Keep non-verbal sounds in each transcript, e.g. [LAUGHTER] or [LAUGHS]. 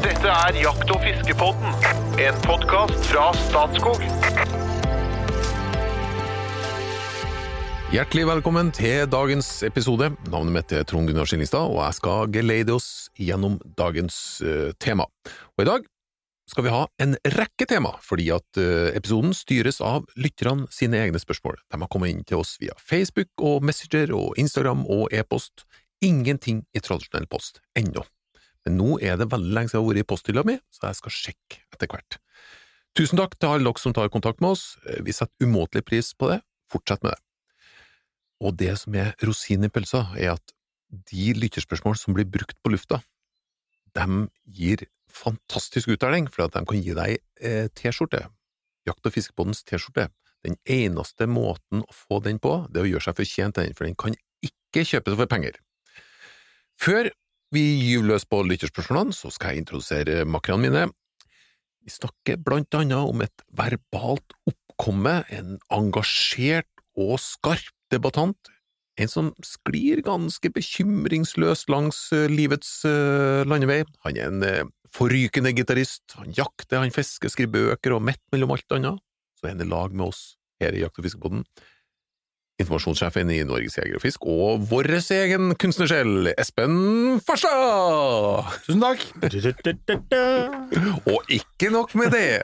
Dette er Jakt- og fiskepodden, en podkast fra Statskog. Hjertelig velkommen til dagens episode. Navnet mitt er Trond Gunnar Skillingstad, og jeg skal geleide oss gjennom dagens uh, tema. Og i dag skal vi ha en rekke tema, fordi at uh, episoden styres av lytterne sine egne spørsmål. De har kommet inn til oss via Facebook og Messenger og Instagram og e-post. Ingenting i tradisjonell post ennå. Men nå er det veldig lenge siden jeg har vært i posthylla mi, så jeg skal sjekke etter hvert. Tusen takk til alle dere som tar kontakt med oss. Eh, Vi setter umåtelig pris på det. Fortsett med det. Og det som er rosinen i pølsa, er at de lytterspørsmål som blir brukt på lufta, de gir fantastisk uttelling, for at de kan gi deg eh, T-skjorte. Jakt- og fiskebåndens T-skjorte. Den eneste måten å få den på, det er å gjøre seg fortjent til den, for den kan ikke kjøpes for penger. Før vi gyver løs på lytterspørsmålene, så skal jeg introdusere makkerne mine. Vi snakker blant annet om et verbalt oppkomme, en engasjert og skarp debattant, en som sklir ganske bekymringsløst langs eh, livets eh, landevei. Han er en eh, forrykende gitarist, han jakter, han fisker, skriver bøker og midt mellom alt annet, så er han i lag med oss her i Jakt- og fiskebåten. Informasjonssjefen i Norges Jeger og Fisk, og vår egen kunstnersjel, Espen Farstad! Tusen takk. Og ikke nok med det!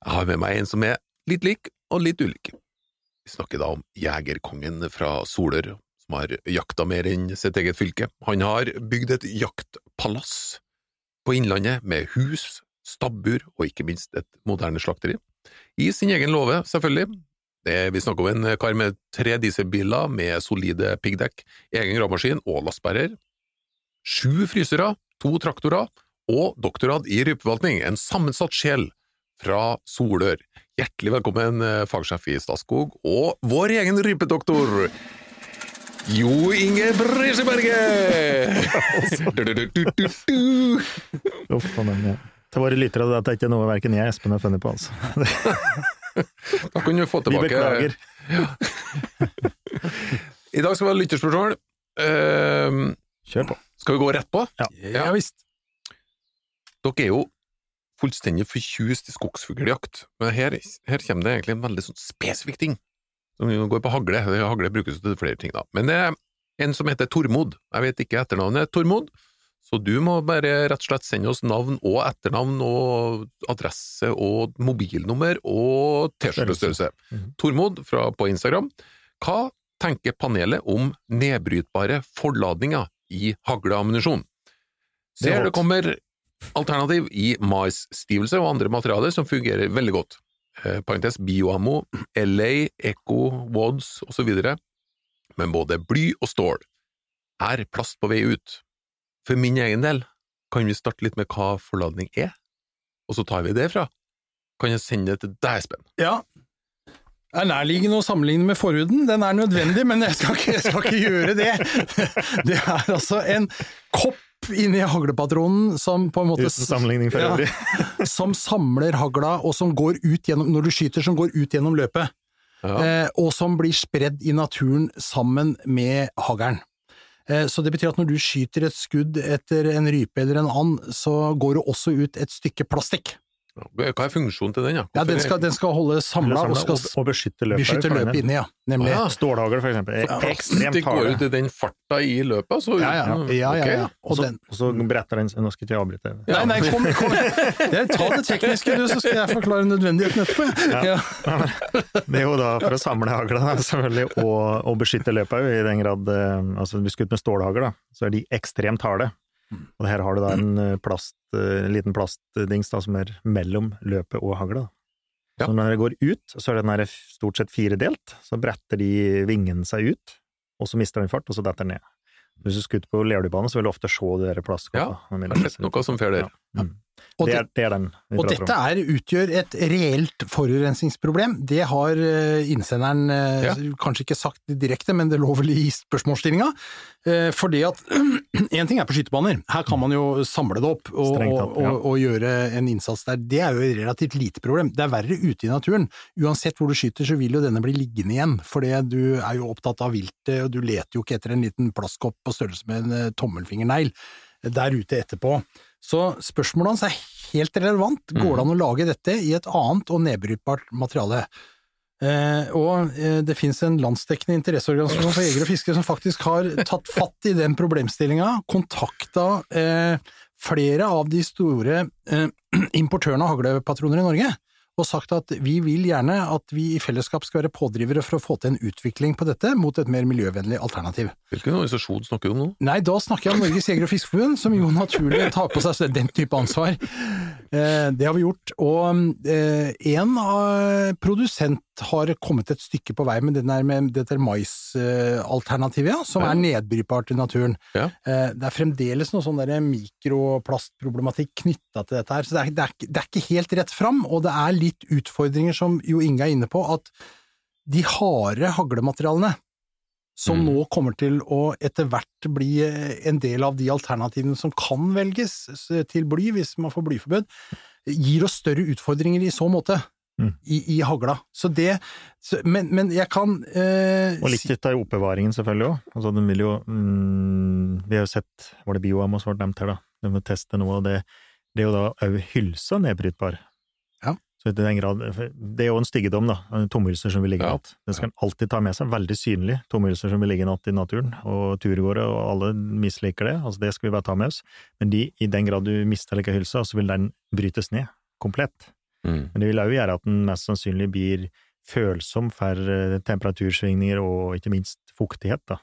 Jeg har med meg en som er litt lik og litt ulik. Vi snakker da om jegerkongen fra Solør, som har jakta mer enn sitt eget fylke. Han har bygd et jaktpalass på Innlandet med hus, stabbur og ikke minst et moderne slakteri. I sin egen låve, selvfølgelig. Det, vi snakker om en kar med tre dieselbiler med solide piggdekk, egen gravemaskin og lastebærer, sju frysere, to traktorer og doktorgrad i rypeforvaltning, en sammensatt sjel fra Solør. Hjertelig velkommen, eh, fagsjef i Statskog, og vår egen rypedoktor, Jo Inge Brisjeberget! [LAUGHS] Uff a meg. Ja. Til våre lyttere, dette er ikke noe verken jeg og Espen har funnet på, altså. [LAUGHS] Da kan du få Vi tilbake Ja. [LAUGHS] I dag skal vi ha lytterspørsmål. Uh, Kjør på. skal vi gå rett på? Ja. Ja visst. Dere er jo fullstendig forkjust i skogsfugljakt, men her, her kommer det egentlig en veldig sånn spesifikk ting, som går på hagle. Hagle brukes til flere ting, da. Men det er en som heter Tormod. Jeg vet ikke etternavnet Tormod, så du må bare rett og slett sende oss navn og etternavn og adresse og mobilnummer og T-skjortestørrelse. Mhm. Tormod fra, på Instagram. Hva tenker panelet om nedbrytbare forladninger i hagleammunisjon? Er Ser det kommer alternativ i maisstivelse og andre materialer som fungerer veldig godt. Eh, parentes bioammo, LA, Echo, Wads osv. Men både bly og stål er plast på vei ut. For min egen del kan vi starte litt med hva forladning er, og så tar vi det fra. Kan jeg sende det til deg, Espen? Ja. Det er nærliggende å sammenligne med forhuden. Den er nødvendig, men jeg skal ikke, jeg skal ikke gjøre det. Det er altså en kopp inni haglepatronen som på en måte Uten sammenligning for Ja. øvrig. som samler hagla, og som går ut gjennom, når du skyter, som går ut gjennom løpet. Ja. Eh, og som blir spredd i naturen sammen med haglen. Eh, så det betyr at når du skyter et skudd etter en rype eller en and, så går det også ut et stykke plastikk. Hva er funksjonen til den? Ja, Ja, den skal, den skal holde samla og skal og, beskytte løpet. beskytte løpet inni, ja. Nemlig. Ah, Stålhagl, for eksempel, er ekstremt Det går jo ut i den farta i løpet, så Ja, ja. ja, ja, ja. Ok. Og Og så, og så bretter den seg Nå skal ikke jeg avbryte. Nei, nei, kom, kom. [LAUGHS] Det, ta det tekniske, du, så skal jeg forklare nødvendigheten etterpå. Ja. Det er jo da for å samle hagla, selvfølgelig, og, og beskytte løpet òg, i den grad eh, Altså, hvis du skutt med stålhagl, så er de ekstremt harde. Mm. Og her har du da en eh, plast, en liten plastdings da, som er mellom løpet og hagla. Ja. Så når det går ut, så er den her stort sett firedelt, så bretter de vingen seg ut, og så mister den fart, og så detter den ned. Hvis du skutter på lerduebane, så vil du ofte se de der Ja, Jeg har sett noe som fer der. Ja. Mm. Og, Det det, er, det er den og dette er, utgjør et reelt forurensningsproblem. Det har eh, innsenderen eh, Ja. kanskje ikke sagt direkte, men det lå vel i spørsmålsstillinga. For det at [CLEARS THROAT] én ting er på skytebaner, her kan man jo samle det opp og, tatt, ja. og, og gjøre en innsats der. Det er jo et relativt lite problem. Det er verre ute i naturen. Uansett hvor du skyter, så vil jo denne bli liggende igjen, fordi du er jo opptatt av viltet, og du leter jo ikke etter en liten plastkopp på størrelse med en eh, tommelfingernegl. der ute etterpå. Så spørsmålet hans er helt relevant. Går det an å lage dette i et annet og nedbrytbart materiale? Eh, og eh, det finnes en landsdekkende interesseorganisasjon for jegere og fiskere som faktisk har tatt fatt i den problemstillinga, kontakta eh, flere av de store eh, importørene av haglepatroner i Norge, og sagt at vi vil gjerne at vi i fellesskap skal være pådrivere for å få til en utvikling på dette mot et mer miljøvennlig alternativ. Hvilken organisasjon snakker du om nå? Nei, da snakker jeg om Norges jeger- og fiskerforbund, som jo naturlig tar på seg den type ansvar. Eh, det har vi gjort. Og eh, en produsent har kommet et stykke på vei med med dette maisalternativet, ja, som Ja. er nedbrytbart i naturen. Ja. Eh, Det er fremdeles noe sånn mikroplastproblematikk knytta til dette her, så det er, det, er, det er ikke helt rett fram, og det er litt utfordringer som Jo Inge er inne på, at de harde haglematerialene som Mm. nå kommer til å etter hvert bli eh, en del av de alternativene som kan velges til bly, hvis man får blyforbud, gir oss større utfordringer i så måte. Mm. I, I hagla. Så det så, men, men jeg kan eh, Og litt ut av oppbevaringen, selvfølgelig òg. Altså, den vil jo mm, Vi har jo sett Var det Bioamos som ble nevnt her, da? De må teste noe, og det, det er jo da òg hylsa nedbrytbar. Så i den grad Det er jo en styggedom, da. Tomhylser som vil ligge i natt. Det skal en alltid ta med seg. Veldig synlig. Tomhylser som vil ligge i natt i naturen. Og turgåere og alle misliker det. Altså, det skal vi bare ta med oss. Men de, i den grad du mister like hylsa, så vil den brytes ned. Komplett. Mm. Men det vil òg gjøre at den mest sannsynlig blir følsom for eh, temperatursvingninger og ikke minst fuktighet. da.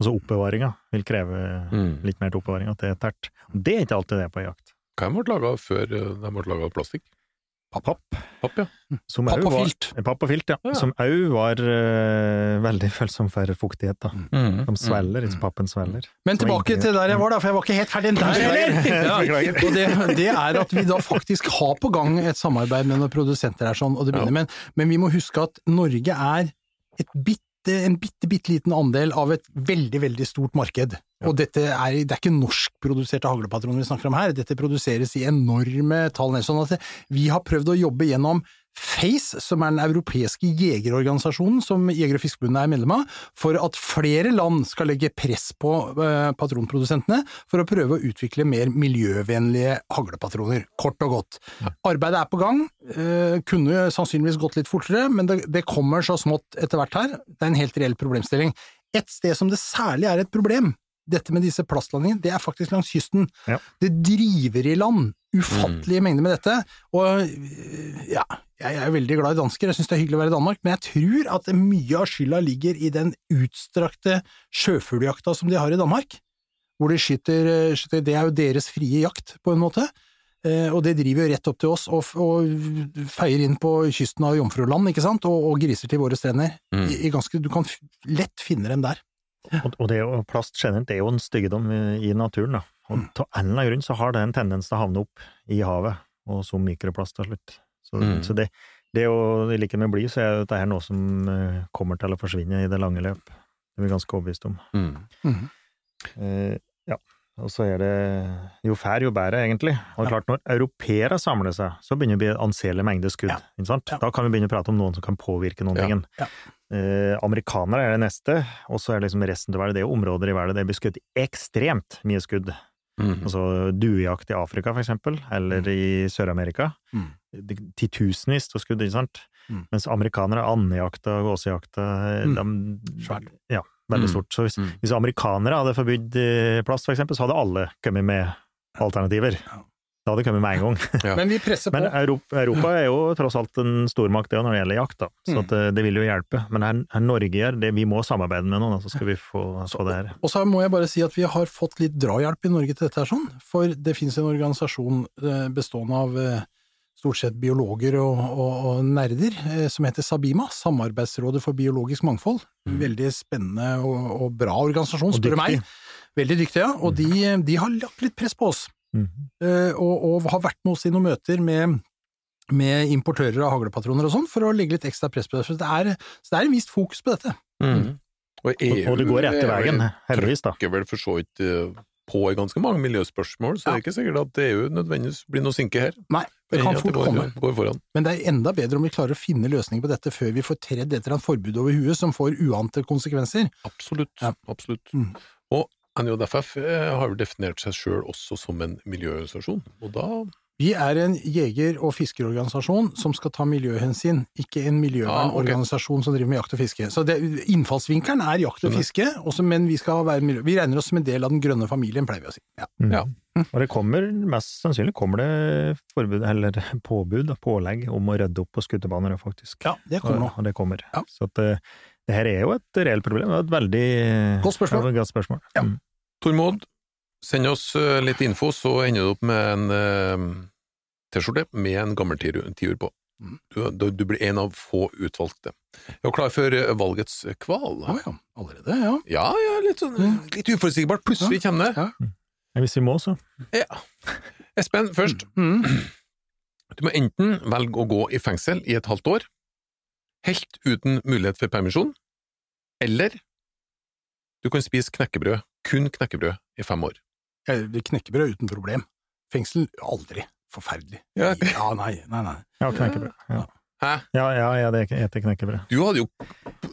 Altså oppbevaringa vil kreve Mm. litt mer til oppbevaring at det er tært. Og Det er ikke alltid det på jakt. Hva ble laga før de ble laga av plastikk? Papp, Papp, ja. som Papp og var- filt. Papp og filt, ja. Ja. Som òg var uh, veldig følsom for fuktighet. da. Mm. som svelger, ikke pappen svelger. Men tilbake til der jeg var, da, for jeg var ikke helt ferdig der heller! [LAUGHS] Ja, og det, det er at vi da faktisk har på gang et samarbeid med noen produsenter her, sånn, og det begynner, men, men vi må huske at Norge er et bitte, en bitte, bitte liten andel av et veldig, veldig stort marked. Og dette er, det er ikke norskproduserte haglepatroner vi snakker om her, dette produseres i enorme tall. Sånn at vi har prøvd å jobbe gjennom FACE, som er den europeiske jegerorganisasjonen som Jeger- og Fiskerforbundet er medlem av, for at flere land skal legge press på eh, patronprodusentene for å prøve å utvikle mer miljøvennlige haglepatroner, kort og godt. Arbeidet er på gang, eh, kunne sannsynligvis gått litt fortere, men det, det kommer så smått etter hvert her. Det er en helt reell problemstilling. Et sted som det særlig er et problem, dette med disse plastlandingene, det er faktisk langs kysten. Ja. Det driver i land ufattelige mengder med dette, og ja, jeg er veldig glad i dansker, jeg synes det er hyggelig å være i Danmark, men jeg tror at mye av skylda ligger i den utstrakte sjøfugljakta som de har i Danmark, hvor de skyter, skyter det er jo deres frie jakt, på en måte. Eh, Og det driver jo rett opp til oss og, og feier inn på kysten av Jomfruland, ikke sant, og, og griser til våre strender. Mm. I, i ganske, du kan lett finne dem der. Og, det plast generelt er jo en styggedom i, naturen, da. Og Mm. av en eller annen grunn så har det en tendens til å havne opp i havet, og som mikroplast til slutt. Så, Mm. så det, det er jo, i likhet med bly, så er dette her noe som eh, kommer til å forsvinne i det lange løp. Det er vi ganske overbevist om. Mm. Mhm. Eh, ja, og så er det jo færre, jo bedre, egentlig. Og klart, når europeere samler seg, så begynner det å bli anselig mengde skudd. Ja. Ikke sant? Ja. Da kan vi begynne å prate om noen som kan påvirke noen ting. Ja. Eh, amerikanere er det neste, og så er det liksom resten av verden. Det er områder i verden der det blir skutt ekstremt mye skudd. Mm. Altså duejakt i Afrika, for eksempel, eller i Sør-Amerika. Mm. Titusenvis av skudd, ikke sant? Mm. Mens amerikanere, andejakta, gåsejakta Mm. de, Svært. Ja, veldig Mm. stort. Så hvis, Mm. hvis amerikanere hadde forbudt eh, plast, for eksempel, så hadde alle kommet med alternativer. Da Det hadde kommet med en gang. Ja. Men vi presser på. Men Europa, Europa er jo tross alt en stormakt det når det gjelder jakt, da. så Mm. at, eh, det vil jo hjelpe. Men her, her Norge gjør det, vi må samarbeide med noen, så skal vi få, få det her. Og så må jeg bare si at vi har fått litt drahjelp i Norge til dette her sånn, for det finnes en organisasjon eh, bestående av eh, stort sett biologer og, og, og nerder, eh, som heter Sabima, Samarbeidsrådet for biologisk mangfold. Veldig spennende og, og bra organisasjon, spør du meg. Veldig dyktige, ja. Og de, de har lagt litt press på oss, mm. eh, og, og har vært med oss i noen møter med med importører av haglepatroner og sånn, for å legge litt ekstra press på det. Så det er, så det er en visst fokus på dette. Mm. Og, Og, og det går rett i veien, heldigvis, da. trykker vel for så vidt eh, på i ganske mange miljøspørsmål, så det er ikke sikkert at EU nødvendigvis blir noe sinke her. Nei, det kan fort går, komme. går. Men det er enda bedre om vi klarer å finne løsninger på dette før vi får tredd etter annet forbud over huet som får uante konsekvenser. Absolutt. Ja. absolutt. Mm. Og NJFF eh, har jo definert seg sjøl også som en miljøorganisasjon, og da Vi er en jeger- og fiskerorganisasjon som skal ta miljøhensyn, ikke en miljøvernorganisasjon som driver med jakt og fiske. Så det, innfallsvinkelen er jakt og fiske, også, men vi, skal være miljø, vi regner oss som en del av den grønne familien, pleier vi å si. Ja. Mm. Ja. Og det kommer, mest sannsynlig kommer det forbud, eller [LAUGHS] påbud, pålegg, om å rydde opp på skuterbaner, faktisk. ja, det kommer nå. Og, og det kommer. Ja. Så at, eh, det her er jo et reelt problem. Det er et veldig Godt spørsmål. Ja, godt spørsmål. Ja. Mm. Tormod, send oss eh, litt info, så ender du opp med en eh, T-skjorte med en gammel tiur på. Mm. Du, du, du blir en av få utvalgte. Er var klar for eh, valgets kval? Å ja, allerede, ja. Ja, ja, litt sånn litt uforutsigbart. Plutselig kommer det. Ja. Hvis vi må, så. Ja. Espen, først. Mm. Du må enten velge å gå i fengsel i et halvt år, helt uten mulighet for permisjon, eller du kan spise knekkebrød, kun knekkebrød, i fem år. Jeg- Knekkebrød uten problem. Fengsel aldri. Forferdelig. Ja. Ja, nei, nei, nei. Ja, knekkebrød. Ja, Hæ? ja, ja, jeg spiser knekkebrød. Du hadde jo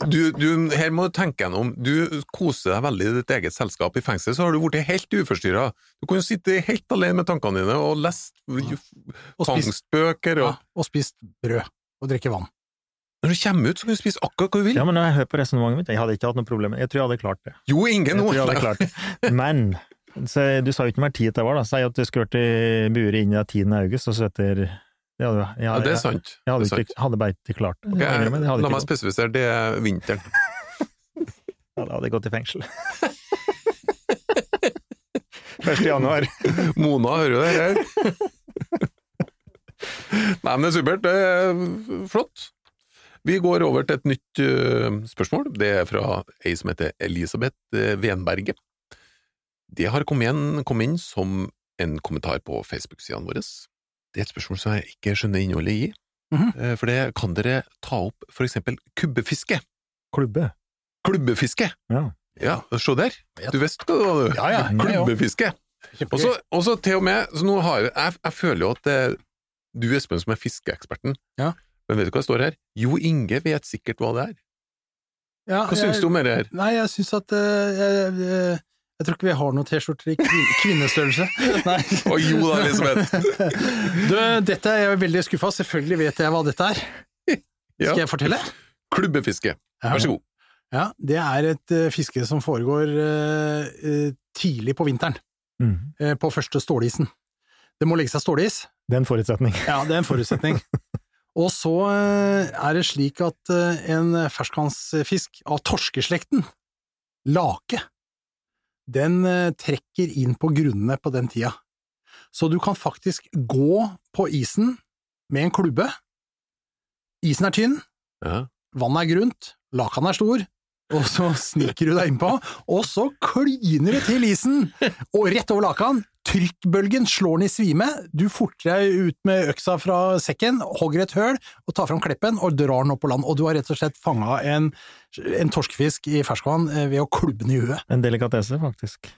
du, du, Her må du tenke gjennom. Du koser deg veldig i ditt eget selskap. I fengsel så har du blitt helt uforstyrra. Du kan jo sitte helt alene med tankene dine og lese Og spist, og ja, Og... og spist brød. Og drikke vann. Når du kommer ut, så kan du spise akkurat hva du vil. Ja, men når jeg hører på resonnementet mitt, jeg hadde ikke hatt noe problem. Jeg tror jeg hadde klart det. Jo, ingen Jeg tror jeg hadde klart det. Men så, du sa jo ikke mer tid det var, da. Si at du skulle vært i buret inn i 10. august, og så etter ja, du- jeg, Ja, det er sant. Jeg hadde, er sant. ikke, hadde bare ikke klart okay, Jeg innrømmer jeg hadde la meg spesifisere, det er vinteren. [LAUGHS] [LAUGHS] ja, da hadde jeg gått i fengsel. [LAUGHS] 1. januar. Mona hører du det her. Nei, men det er supert. Det er flott. Vi går over til et nytt uh, spørsmål. Det er fra ei som heter Elisabeth øh, Venberget. Det har kommet kommet inn som en kommentar på Facebook-sidene våre. Det er et spørsmål som jeg ikke skjønner innholdet i. Mm -hmm. For det kan dere ta opp for eksempel kubbefiske. Klubbe. Klubbefiske! Ja. Ja, se der. Du visste hva det var, du. Ja, ja. Klubbefiske. Og så, til og med, så nå har jeg, jeg, jeg føler jo at det, du Espen som er fiskeeksperten, Ja. men vet du hva det står her? Jo Inge vet sikkert hva det er. Ja, Hva syns du om det her? Nei, jeg syns at uh, jeg, jeg, tror ikke vi har noen T-skjorter i kvin kvinnestørrelse. [LAUGHS] Nei. Å jo da, Elisabeth! [LAUGHS] Du, dette er jeg veldig skuffa. Selvfølgelig vet jeg hva dette er. Skal jeg fortelle? Klubbefiske. Vær så god. Ja, det er et uh, fiske som foregår uh, tidlig på vinteren, Mm. på første stålisen. Det må legge seg stålis. Det er en forutsetning. Ja, det er en forutsetning. [LAUGHS] Og så er det slik at en ferskvannsfisk av torskeslekten, lake, den eh, trekker inn på grunnene på den tida. Så du kan faktisk gå på isen med en klubbe. Isen er tynn, Ja. vannet er grunt, lakan er stor, og så sniker du deg innpå, og så klyner du til isen, og rett over lakan, trykkbølgen slår den i svime, du forter deg ut med øksa fra sekken, hogger et høl, og tar fram kleppen og drar den opp på land, og du har rett og slett fanga en, en torskefisk i ferskvann eh, ved å klubbe den i huet. En delikatesse, faktisk.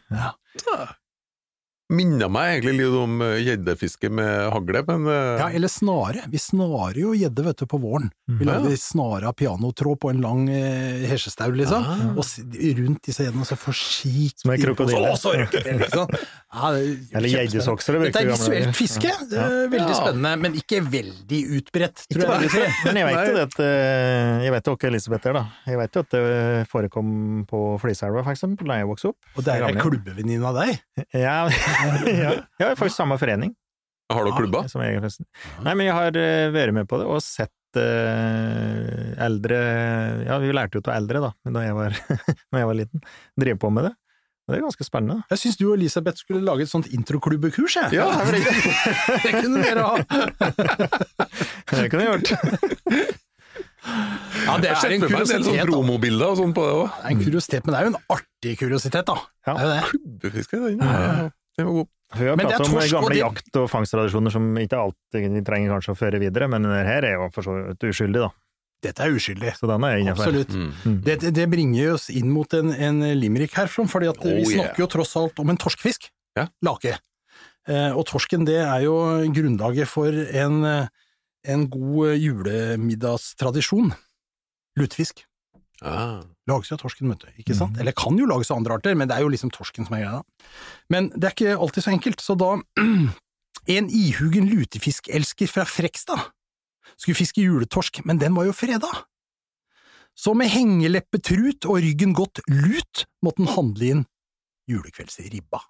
Minner meg egentlig litt om eh, gjeddefiske med hagle, men eh, Ja, eller snare. Vi snarer jo gjedde, vet du, på våren. Vi Mhm. lager snare av pianotråd på en lang eh, hesjestau, liksom, Ah. og rundt disse gjeddene, så forsiktig Som en krokodille. Å, så det, liksom! Ja, er [LAUGHS] Eller gjeddesokser, det Dette er bruker gamle dager. visuelt fiske, det er veldig spennende, men ikke veldig utbredt, tror Ikke jeg. jeg. [LAUGHS] Men jeg vet jo det at eh, Jeg vet jo ikke Elisabeth er, da. Jeg vet jo at det forekom på Fliseelva, for eksempel, da jeg vokste opp. Og det er ei klubbevenninne av deg? Ja, [LAUGHS] ja. Jeg har faktisk samme forening. har du klubba? Som. Nei, men jeg har eh, vært med på det, og sett uh, eldre Ja, vi lærte jo av eldre, da, da jeg var, [LAUGHS] når jeg var liten. Drive på med det. Og det er ganske spennende. Jeg syns du og Elisabeth skulle lage et sånt introklubbekurs, jeg. Ja, det [LAUGHS] kunne dere ha! Det kunne jeg gjort. Ja, det er en sånn kuriositet, promobilder og sånn på det òg. Det er en kuriositet, men det er jo en artig kuriositet, da. Ja. Det er jo det. Klubbefiske, den, ja. Den var god. Vi har Men det pratet om gamle jakt- og fangsttradisjoner som ikke alltid vi trenger kanskje å føre videre, men denne her er jo for så vidt uskyldig, da. Dette er uskyldig. Så den er jeg innenfor. Absolutt. Mm. Det, det bringer oss inn mot en, en limerick her, fordi at Oh, vi yeah. snakker jo tross alt om en torskfisk. Ja. Lake. Eh, og torsken det er jo grunnlaget for en, eh, en god julemiddagstradisjon. Lutefisk. Ah. Lages jo av torsken, vet du, ikke sant? Eller kan jo lages av andre arter, men det er jo liksom torsken som er greia. Men det er ikke alltid så enkelt, så da [CLEARS THROAT] En ihugen lutefiskelsker fra Frekstad skulle fiske juletorsk, men den var jo freda. Så med hengeleppetrut og ryggen godt lut måtte han handle inn julekveldsribba.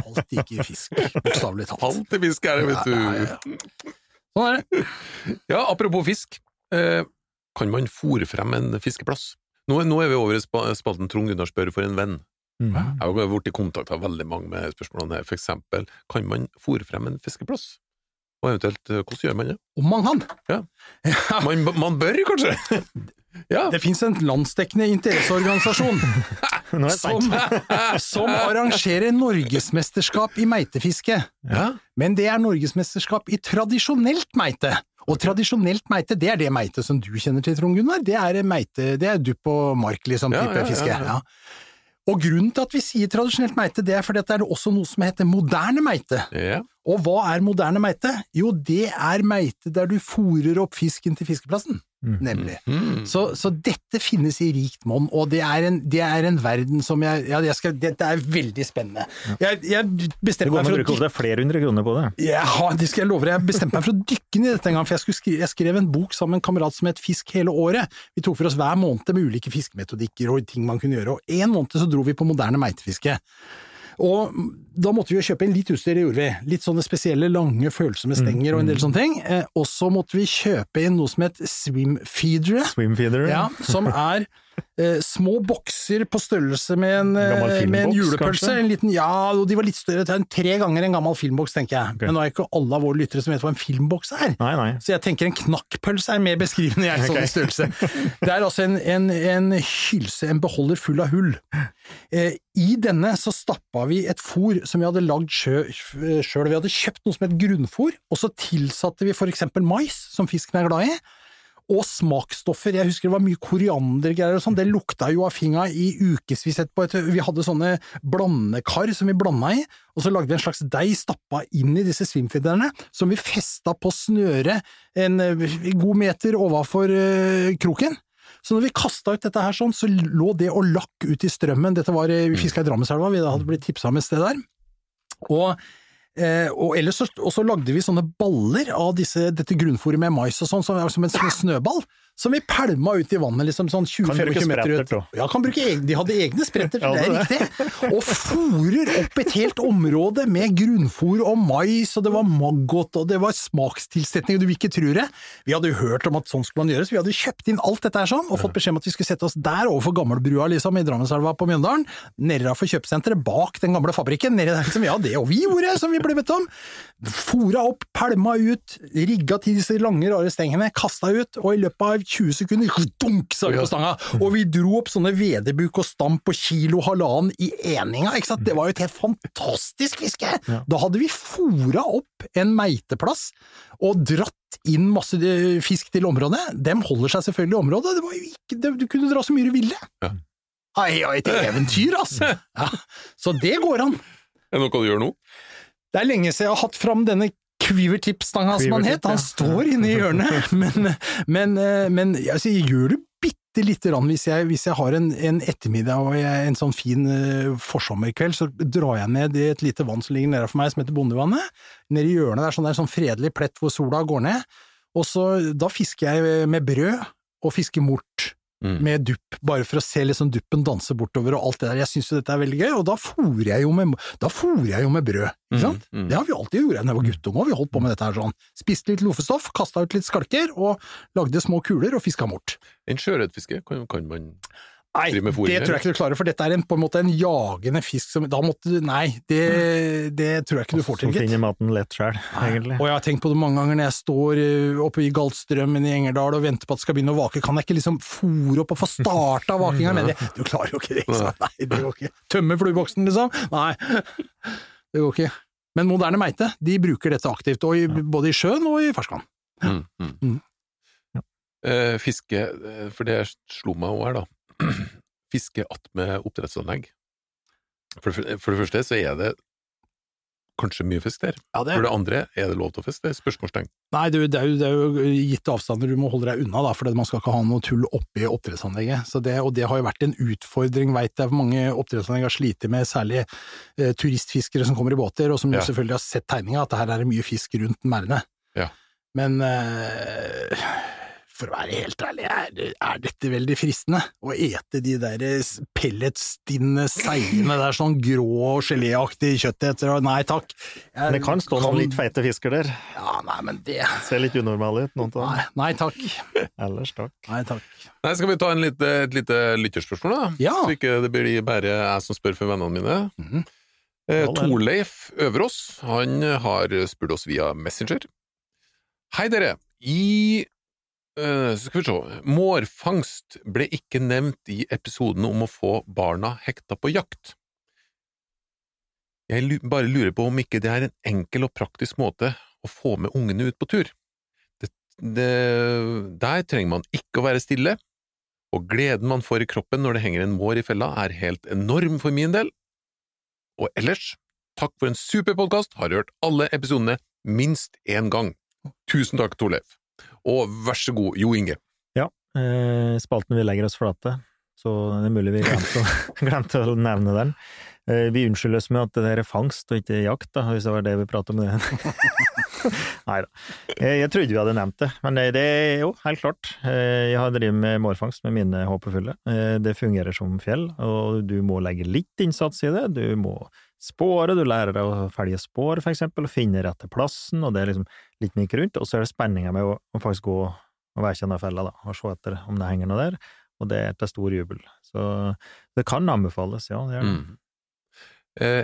Alt gikk i fisk, bokstavelig talt. Alt i fisk er det, vet du. Ja, ja, ja. Sånn er det. Ja, apropos fisk. Eh, kan man fòre frem en fiskeplass? Nå, nå er vi over i spalten Trond Gunnar spør for en venn. Mm. Jeg har jo vært i kontakt av veldig mange med spørsmålene her. For eksempel, kan man fòre frem en fiskeplass? Og eventuelt, eh, hvordan gjør man det? Om man kan. Ja. Ja, Man, man bør kanskje? [LAUGHS] ja. det finnes en landsdekkende interesseorganisasjon [LAUGHS] er som, som arrangerer norgesmesterskap i meitefiske. ja. Men det er norgesmesterskap i tradisjonelt meite. Og tradisjonelt meite, det er det meite som du kjenner til, Trond Gunnar. Det er meite, det er dupp og mark, liksom, Ja, type ja, fiske. ja. Og grunnen til at vi sier tradisjonelt meite, det er fordi at det er også noe som heter moderne meite. ja. Og hva er moderne meite? Jo, det er meite der du fòrer opp fisken til fiskeplassen, nemlig. Mm. Så, så dette finnes i rikt monn, og det er, en, det er en verden som jeg Ja, jeg skal, dette er veldig spennende. Jeg, jeg bestemte meg for å bruke opptil flere hundre kroner på det. ja, det skal jeg love deg. Jeg bestemte meg for å dykke ned dette en gang, for jeg, skri, jeg skrev en bok sammen med en kamerat som het Fisk hele året. Vi tok for oss hver måned med ulike fiskemetodikker og ting man kunne gjøre, og en måned så dro vi på moderne meitefiske. Og da måtte vi jo kjøpe inn litt utstyr, det gjorde vi. Litt sånne spesielle lange følsomme stenger og en del sånne ting. Eh, og så måtte vi kjøpe inn noe som het swimfeedere. Swimfeeder. Ja, som er små bokser på størrelse med en, eh, med en julepølse. kanskje? En liten, ja, og de var litt større, en tre ganger en gammel filmboks, tenker jeg. Okay. Men nå er ikke alle av våre lyttere som vet hva en filmboks er. Nei, nei. Så jeg tenker en knakkpølse er mer beskrivende jeg, sånn Ok. i størrelse. Det er altså en, en, en hylse, en beholder full av hull. Eh, I denne så stappa vi et fôr som vi hadde lagd sjøl. Vi hadde kjøpt noe som het grunnfôr, og så tilsatte vi for eksempel mais, som fisken er glad i. Og smaksstoffer, jeg husker det var mye koriandergreier og sånn, det lukta jo av finga i ukevis etterpå. Vi hadde sånne blandekar som vi blanda i, og så lagde vi en slags deig stappa inn i disse svimfidderne, som vi festa på snøret en eh, god meter overfor eh, kroken. Så når vi kasta ut dette her sånn, så lå det og lakk ut i strømmen. Dette var, eh, vi fiska i Drammenselva, vi hadde blitt tipsa om et sted der. Og Eh, og ellers så, lagde vi sånne baller av disse, dette grunnfôret med mais og sånn, som, en snøball, som vi pælma ut i vannet, liksom sånn Kan bruke 20-25 meter ut. Ja, kan bruke egne, de hadde egne spretter, [LAUGHS] Ja, det er riktig. [LAUGHS] Og fôrer opp et helt område med grunnfôr og mais, og det var maggot, og det var smakstilsetning, du vil ikke tro det. Vi hadde hørt om at sånn skulle man gjøre, så vi hadde kjøpt inn alt dette her sånn, og fått beskjed om at vi skulle sette oss der overfor Gammelbrua, liksom, i Drammenselva på Mjøndalen, nedenfor kjøpesenteret, bak den gamle fabrikken, nedi der, liksom, ja, det og vi gjorde, som vi ble bedt om. Fòra opp, pælma ut, rigga til disse lange, rare stengene, kasta ut, og i løpet av 20 sekunder, dunk, sa vi på stanga, og vi dro opp sånne vedebuk og stamp på kilo halvannen i eninga, ikke sant, det var jo et helt fantastisk fiske! Da hadde vi fora opp en meiteplass, og dratt inn masse eh, fisk til området, dem holder seg selvfølgelig i området, det var jo ikke, det, du kunne dra så mye du ville. Ja. Ai, ai, et eventyr, altså! [LAUGHS] Ja, så det går an. Er det noe du gjør nå? Det er lenge siden jeg har hatt fram denne Kvivertip-stanga som han het, han står inne i hjørnet, [LAUGHS] men, men, eh, men altså, jeg gjør det bitte lite grann. Hvis jeg, hvis jeg har en, en ettermiddag og jeg, en sånn fin uh, forsommerkveld, så drar jeg ned i et lite vann som ligger nede for meg som heter Bondevannet, nede i hjørnet der, sånn der sånn fredelig plett hvor sola går ned, og så da fisker jeg med brød og fisker mort Mm. med dupp, bare for å se liksom duppen danse bortover og alt det der. Jeg syns jo dette er veldig gøy, og da fôrer jeg jo med, jeg jo med brød, ikke sant? Mm, mm. Det har vi alltid gjort da jeg var guttunge, og vi holdt på med dette her sånn. Spiste litt loffestoff, kasta ut litt skalker, og lagde små kuler og fiska mort. En sjøørretfiske, kan, kan man Nei, det tror jeg ikke du klarer, for dette er en, på en måte en jagende fisk som Da måtte du Nei, det, det tror jeg ikke du får til, Som Så finner maten lett sjøl, egentlig. Og jeg har tenkt på det mange ganger når jeg står eh, oppe i Galtstrømmen i Engerdal og venter på at det skal begynne å vake, kan jeg ikke liksom fòre opp og få starta vakinga med det? [LAUGHS] Du klarer jo ikke det, ikke sant? Nei, det går ikke. Tømme flueboksen, liksom? Nei, [LAUGHS] det går ikke. Men moderne meite, de bruker dette aktivt, og i, både i sjøen og i ferskvann. Mm, mm. Mm. Eh, fiske, eh, for det slo meg òg her, da. [CLEARS THROAT] Fiske attmed oppdrettsanlegg. For, for det første så er det kanskje mye fisk der. Ja, det, For det andre, er det lov til å fiske? Det er Spørsmålstegn. nei, det, er jo- det, er jo, det er jo gitte avstander du må holde deg unna, da, for man skal ikke ha noe tull oppi oppdrettsanlegget. Så det, og det har jo vært en utfordring, veit jeg, for mange oppdrettsanlegg har slitt med, særlig eh, turistfiskere som kommer i båter, og som Ja. jo selvfølgelig har sett tegninga, at det her er det mye fisk rundt merdene. Ja. Men eh, for å være helt ærlig, er, er dette veldig fristende? Å ete de der pelletstinne seiene der, sånn grå geléaktig kjøtt etter, og nei takk. Jeg Men det kan stå noen litt feite fisker der. Ja, nei, men det Ser litt unormale ut, noen av dem. nei takk. [LAUGHS] Ellers takk. Nei takk. Nei, skal vi ta en lite, et lite lytterspørsmål, da? Ja. Så ikke det blir bare jeg som spør for vennene mine. Mhm. Eh, Ja. Torleif Øverås, han har spurt oss via Messenger. Hei dere, i eh, skal vi se, mårfangst ble ikke nevnt i episoden om å få barna hekta på jakt. Jeg bare lurer på om ikke det er en enkel og praktisk måte å få med ungene ut på tur. Det, det, der trenger man ikke å være stille, og gleden man får i kroppen når det henger en mår i fella, er helt enorm for min del. Og ellers, takk for en super podkast, har hørt alle episodene minst én gang. Tusen takk, Torleif. Og vær så god, Jo Inge. Eh, spalten Vi legger oss flate, så det er mulig vi glemte å, [LAUGHS] glemte å nevne den. Eh, vi unnskylder oss med at det er fangst og ikke jakt, da, hvis det var det vi pratet om. Nei da. Jeg, jeg trodde vi hadde nevnt det, men det, det er jo helt klart. Eh, jeg har drevet med mårfangst med mine håpefulle. Eh, det fungerer som fjell, og du må legge litt innsats i det. Du må spåre, du lærer deg å felge spår, for eksempel, og finne rett til plassen, og det er liksom litt mye rundt. Og så er det spenninga med å, å faktisk gå og være kjent av fella, da, og se etter om det henger noe der, og det er til stor jubel. Så det kan anbefales, ja. Det gjør det. Mm. Eh,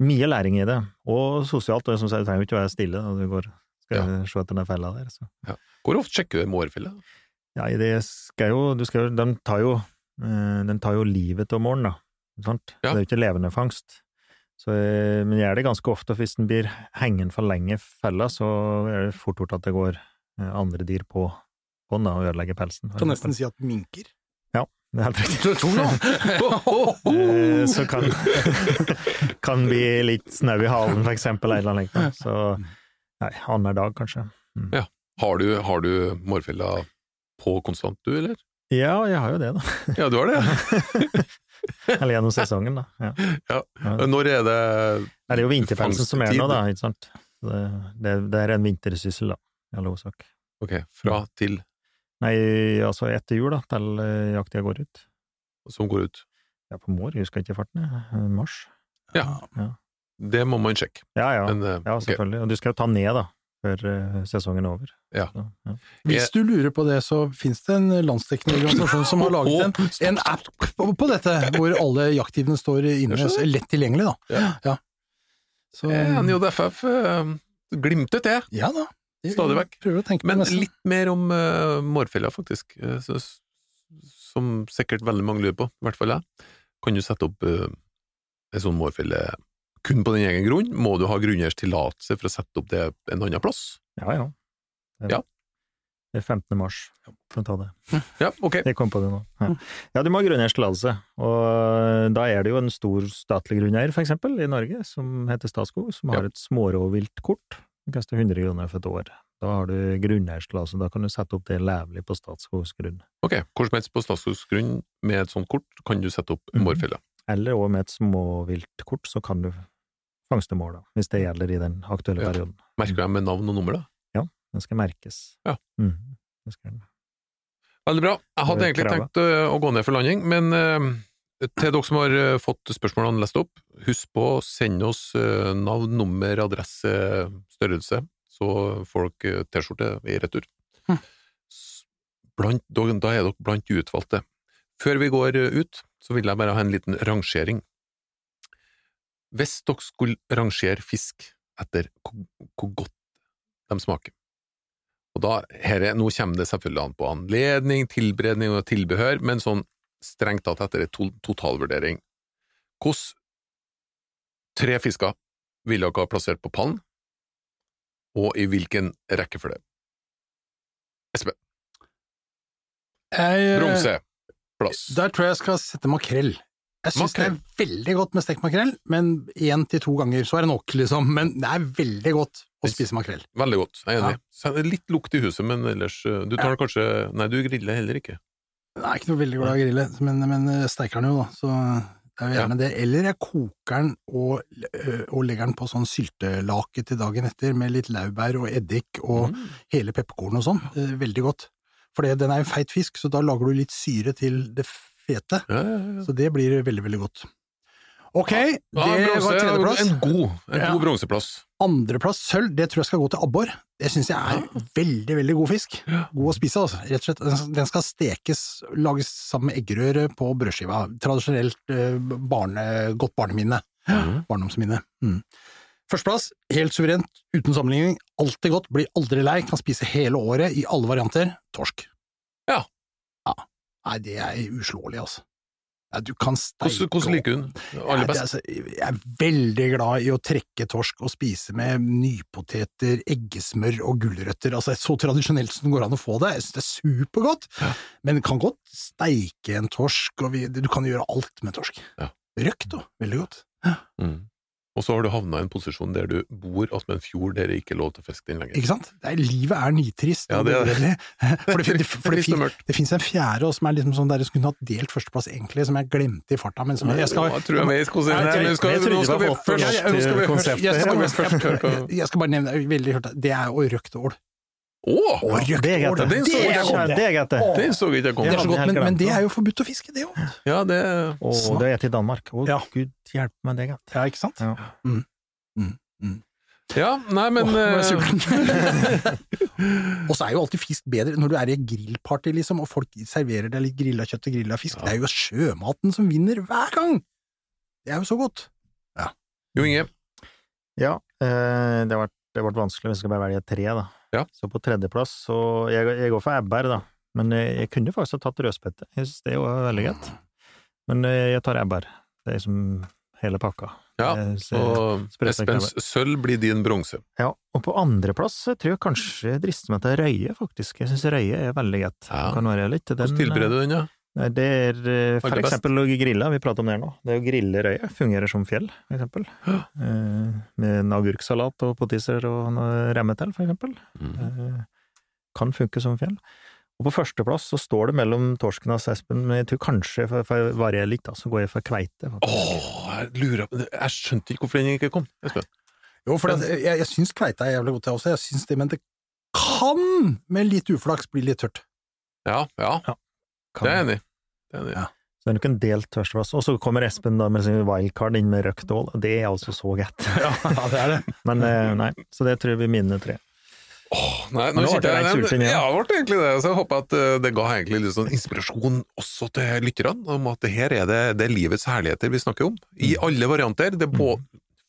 Mye læring i det, og sosialt, og som sagt, du trenger jo ikke være stille når du går skal se etter den fella der. Så. hvor ofte sjekker du mårfella? Ja, det skal jo, du skal jo, den tar jo, eh, den tar jo livet av måren, da, sant? Ja. Det er jo ikke levende fangst. Så, eh, men gjør det ganske ofte, hvis den blir hengende for lenge i fella, så er det fort gjort at det går eh, andre dyr på, på den da, og ødelegger pelsen. Kan nesten si at minker. Ja, Det er helt riktig. [LAUGHS] Du tror nå? [LAUGHS] Eh, så kan, [LAUGHS] kan bli litt snau i halen, for eksempel, eller noe lignende. Så nei, annenhver dag, kanskje. Mm. Ja. Har du, har du mårfella på konstant, du, eller? Ja, jeg har jo det, da. Ja, du har det? [LAUGHS] Eller gjennom sesongen, da. Ja. Ja. Når er det Nei, Det er jo vinterpelsen som er nå, da, ikke sant. Det, det, det er en vintersyssel, da, i all hovedsak. Ok, fra til Nei, altså etter jul, da, til eh, jakttida går ut. som går ut? Ja, på mår, jeg husker ikke farten, jeg. Eh, Mars. Ja. Det må man sjekke. Ja, ja. Men, eh, ja, selvfølgelig. Og du skal jo ta ned, da, før eh, sesongen er over. Ja. Så, ja. Hvis du lurer på det, så finnes det en landsdekkende organisasjon som har laget en, en app på, dette, hvor alle jakttidene står inne, lett tilgjengelig, da. Ja. Så, NJFF eh, glimtet det. ja da. Det- Stadig vekk. Men litt mer om uh, mårfella, faktisk, eh, så, som sikkert veldig mange lurer på, i hvert fall jeg. Kan du sette opp uh, en sånn mårfelle kun på din egen grunn? Må du ha grunneiers tillatelse for å sette opp det en annen plass? Ja, ja. Det, Ja. Det er 15. mars, for å ta det. Ja, ok. Jeg kom på det nå. Ja, ja du må ha grunneiers tillatelse, og da er det jo en stor statlig grunneier, for eksempel, i Norge, som heter Statskog, som har Ja. et smårovviltkort. Det koster 100 kroner for et år. Da har du grunneierstillatelse, da kan du sette opp det levelig på Statskogs grunn. Ok, Hvor som helst på Statskogs grunn med et sånt kort kan du sette opp Mhm. Eller også med et småviltkort, så kan du fangste mål, da, hvis det gjelder i den aktuelle Ja. perioden. Merker jeg med navn og nummer, da? Ja, Den skal merkes. Ja. Mm, det skal den. Veldig bra. Jeg hadde egentlig kravet. tenkt øh, å gå ned for landing, men øh, til dere som har øh, fått spørsmålene lest opp, husk på å sende oss navn, nummer, adresse, størrelse, så får dere T-skjorte i retur. Hm. Blant, da, da er dere blant de utvalgte. Før vi går øh, ut, så vil jeg bare ha en liten rangering. Hvis dere skulle rangere fisk etter hvor, godt de smaker og da, her er, Nå kommer det selvfølgelig an på anledning, tilberedning og tilbehør, men sånn strengt tatt etter en totalvurdering. Hvordan tre fisker ville dere ha plassert på pallen, og i hvilken rekkefølge? Espen, Jeg, eh, bronse, plass. Der tror jeg jeg skal sette makrell Jeg syns det er veldig godt med stekt makrell, men én til to ganger så er det nok, liksom. Men det er veldig godt å spise makrell. Veldig godt, jeg er enig. Ja. Litt lukt i huset, men ellers øh, Du tar kanskje Nei, du griller heller ikke. Er ikke noe veldig glad i å grille, men, men jeg steiker den jo, da. Så det er jo gjerne det. Eller jeg koker den og, øh, og legger den på sånn syltelake til dagen etter, med litt laurbær og eddik og Mm. hele pepperkorn og sånn. Eh, Veldig godt. For den er en feit fisk, så da lager du litt syre til det fete. Ja, ja, ja. Så det blir veldig, veldig godt. Ok, det bronze, var tredjeplass. En god, en god bronseplass. Andreplass sølv, det tror jeg skal gå til abbor. Det syns jeg er veldig, veldig god fisk. God å spise, altså. Rett og slett. Den skal- stekes, lages sammen med eggerøre på brødskiva. Tradisjonelt eh, barne, godt barneminne. Mm. Barndomsminne. Mm. Førsteplass, helt suverent, uten sammenligning. Alltid godt, blir aldri lei, kan spise hele året i alle varianter. Torsk. Ja. ja. Nei, det er uslåelig, altså. Ja, du kan steike Hvordan, liker hun aller er best? altså, jeg er veldig glad i å trekke torsk og spise med nypoteter, eggesmør og gulrøtter. Altså så tradisjonelt som det går an å få det. Jeg synes det er supergodt, men du kan godt steike en torsk, og vi, du kan gjøre alt med torsk. Ja. Røkt òg, veldig godt. Og så har du havna i en posisjon der du bor attmed en fjord der det ikke er lov til å fiske den lenger. Ikke sant? Det er, livet er nitrist. Ja, det er det. For det, det, for det, fin- [LAUGHS] det finnes en fjerde også, som er liksom sånn der jeg skulle hatt delt førsteplass, egentlig, som jeg glemte i farta, men som jeg, jeg skal jeg tror jeg vet hvordan det er. men skal- Nå skal vi først jeg skal bare nevne, veldig hørt, det er jo røkt ål. Å! Oh, røkt Det ål, godt. så jeg Ja. Det er godt, det. Så jeg ikke komme. men, men det er jo forbudt å fiske, det òg. Ja, det Og det er til Danmark. Å, Ja. gud hjelpe meg, det er godt. Ja, ikke sant? Ja. Ja, nei, men Åh, nå er jeg eh, [LAUGHS] og så er jo alltid fisk bedre når du er i et grillparty, liksom, og folk serverer deg litt grilla kjøtt og grilla fisk. Det er jo sjømaten som vinner hver gang! Det er jo så godt. Jo Inge, Ja, eh, det har vært, det har vært vanskelig hvis jeg skal bare velge tre, da. Ja. Så på tredjeplass, så jeg, jeg går for ebbær, da. Men jeg, jeg kunne faktisk ha tatt rødspette. Jeg synes det var veldig greit. Men eh, jeg tar ebbær. Det er liksom hele pakka. ja, og Espens sølv blir din bronse. Ja, og på andreplass tror jeg kanskje jeg drister meg til røye, faktisk. Jeg synes røye er veldig greit. Ja. Kan være litt. Den, Hvordan tilbereder du den, ja? Nei, Det er eh, for eksempel å grille, vi prater om det her nå. Det å grille røye fungerer som fjell, for eksempel. Eh, med en agurksalat og potiser og noe remme til, for eksempel. Mm. Eh, kan funke som fjell. Og på førsteplass så står det mellom torsken og Espen, men jeg tror kanskje, for, for å variere litt, da, så går jeg for kveite. Åh, jeg lurer på Jeg skjønte ikke hvorfor den ikke kom, Espen. Jo, for det, jeg, jeg syns kveite er jævlig godt, jeg også. Jeg syns det, men det kan, med litt uflaks, bli litt tørt. Ja, ja, Kan- det er jeg enig i. Det er enig. Ja. Så det er nok en del førsteplass. Og så kommer Espen da med sin wildcard inn med røkt ål, og det er altså så godt. [LAUGHS] Ja, det er det. [LAUGHS] Men eh, nei, så det tror jeg blir mine tre. Åh, nei, nå nå ble jeg sulten igjen. Ja, det ble egentlig det. Så jeg håper at eh, det ga egentlig litt sånn inspirasjon også til lytterne, om at det her er det, det er livets herligheter vi snakker om. I Mm. alle varianter. Det er på,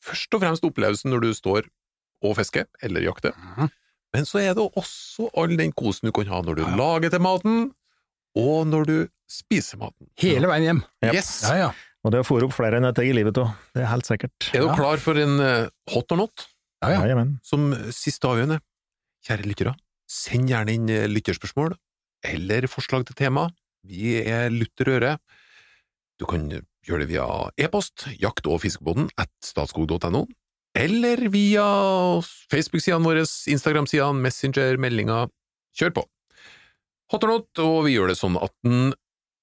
først og fremst opplevelsen når du står og fisker, eller jakter. Mhm. Men så er det også all den kosen du kan ha når du lager til maten, og når du spiser maten. Hele veien hjem. Yep. Yes! Ja, ja. Og det å fòre opp flere enn ett egg i livet òg, det er helt sikkert. Er du Ja. klar for en eh, hot or not? ja, ja. Som siste avgjørende, kjære lyttere, send gjerne inn eh, lytterspørsmål eller forslag til tema. Vi er lutter øre. Du kan gjøre det via e-post, jakt- og fiskebåten at statskog.no, eller via Facebook-sidene våre, Instagram-sidene, Messenger, meldinger. Kjør på! Hot or not, og vi gjør det sånn at den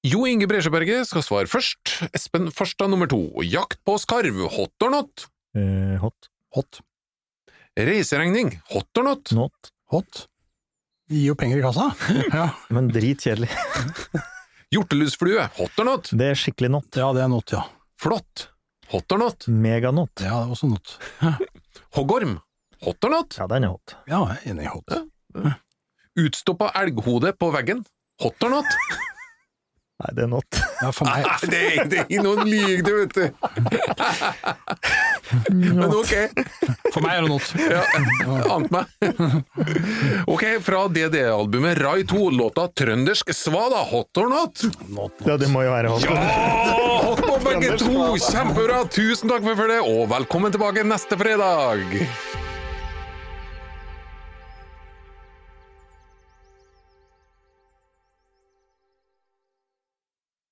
Jo Inge Bresjeberget skal svare først, Espen Farstad nummer to, jakt på skarv, hot or not? Eh, hot. Hot. Reiseregning, hot or not? Not. Hot. Gi jo penger i kassa. [LAUGHS] Ja, Men dritkjedelig. [LAUGHS] Hjortelusflue, hot or not? Det er skikkelig not. ja det er not, ja. Flott, hot or not? Meganot. Ja, det er også not. [LAUGHS] Hoggorm, hot or not? Ja, den er hot. Ja, jeg er enig i hot. Utstoppa elghode på veggen, hot or not? [LAUGHS] Nei, det er not. Ja, for meg, Nei, det er det er ikke noen lyg, du, vet du. [LAUGHS] Men ok, for meg er det not. ja, ant meg. [LAUGHS] Ok, fra DD-albumet Rai 2, låta Trøndersk svada, hot or not? Ja, det må jo være hot. Ja, hot på begge to! Kjempebra! Tusen takk for det, og velkommen tilbake neste fredag!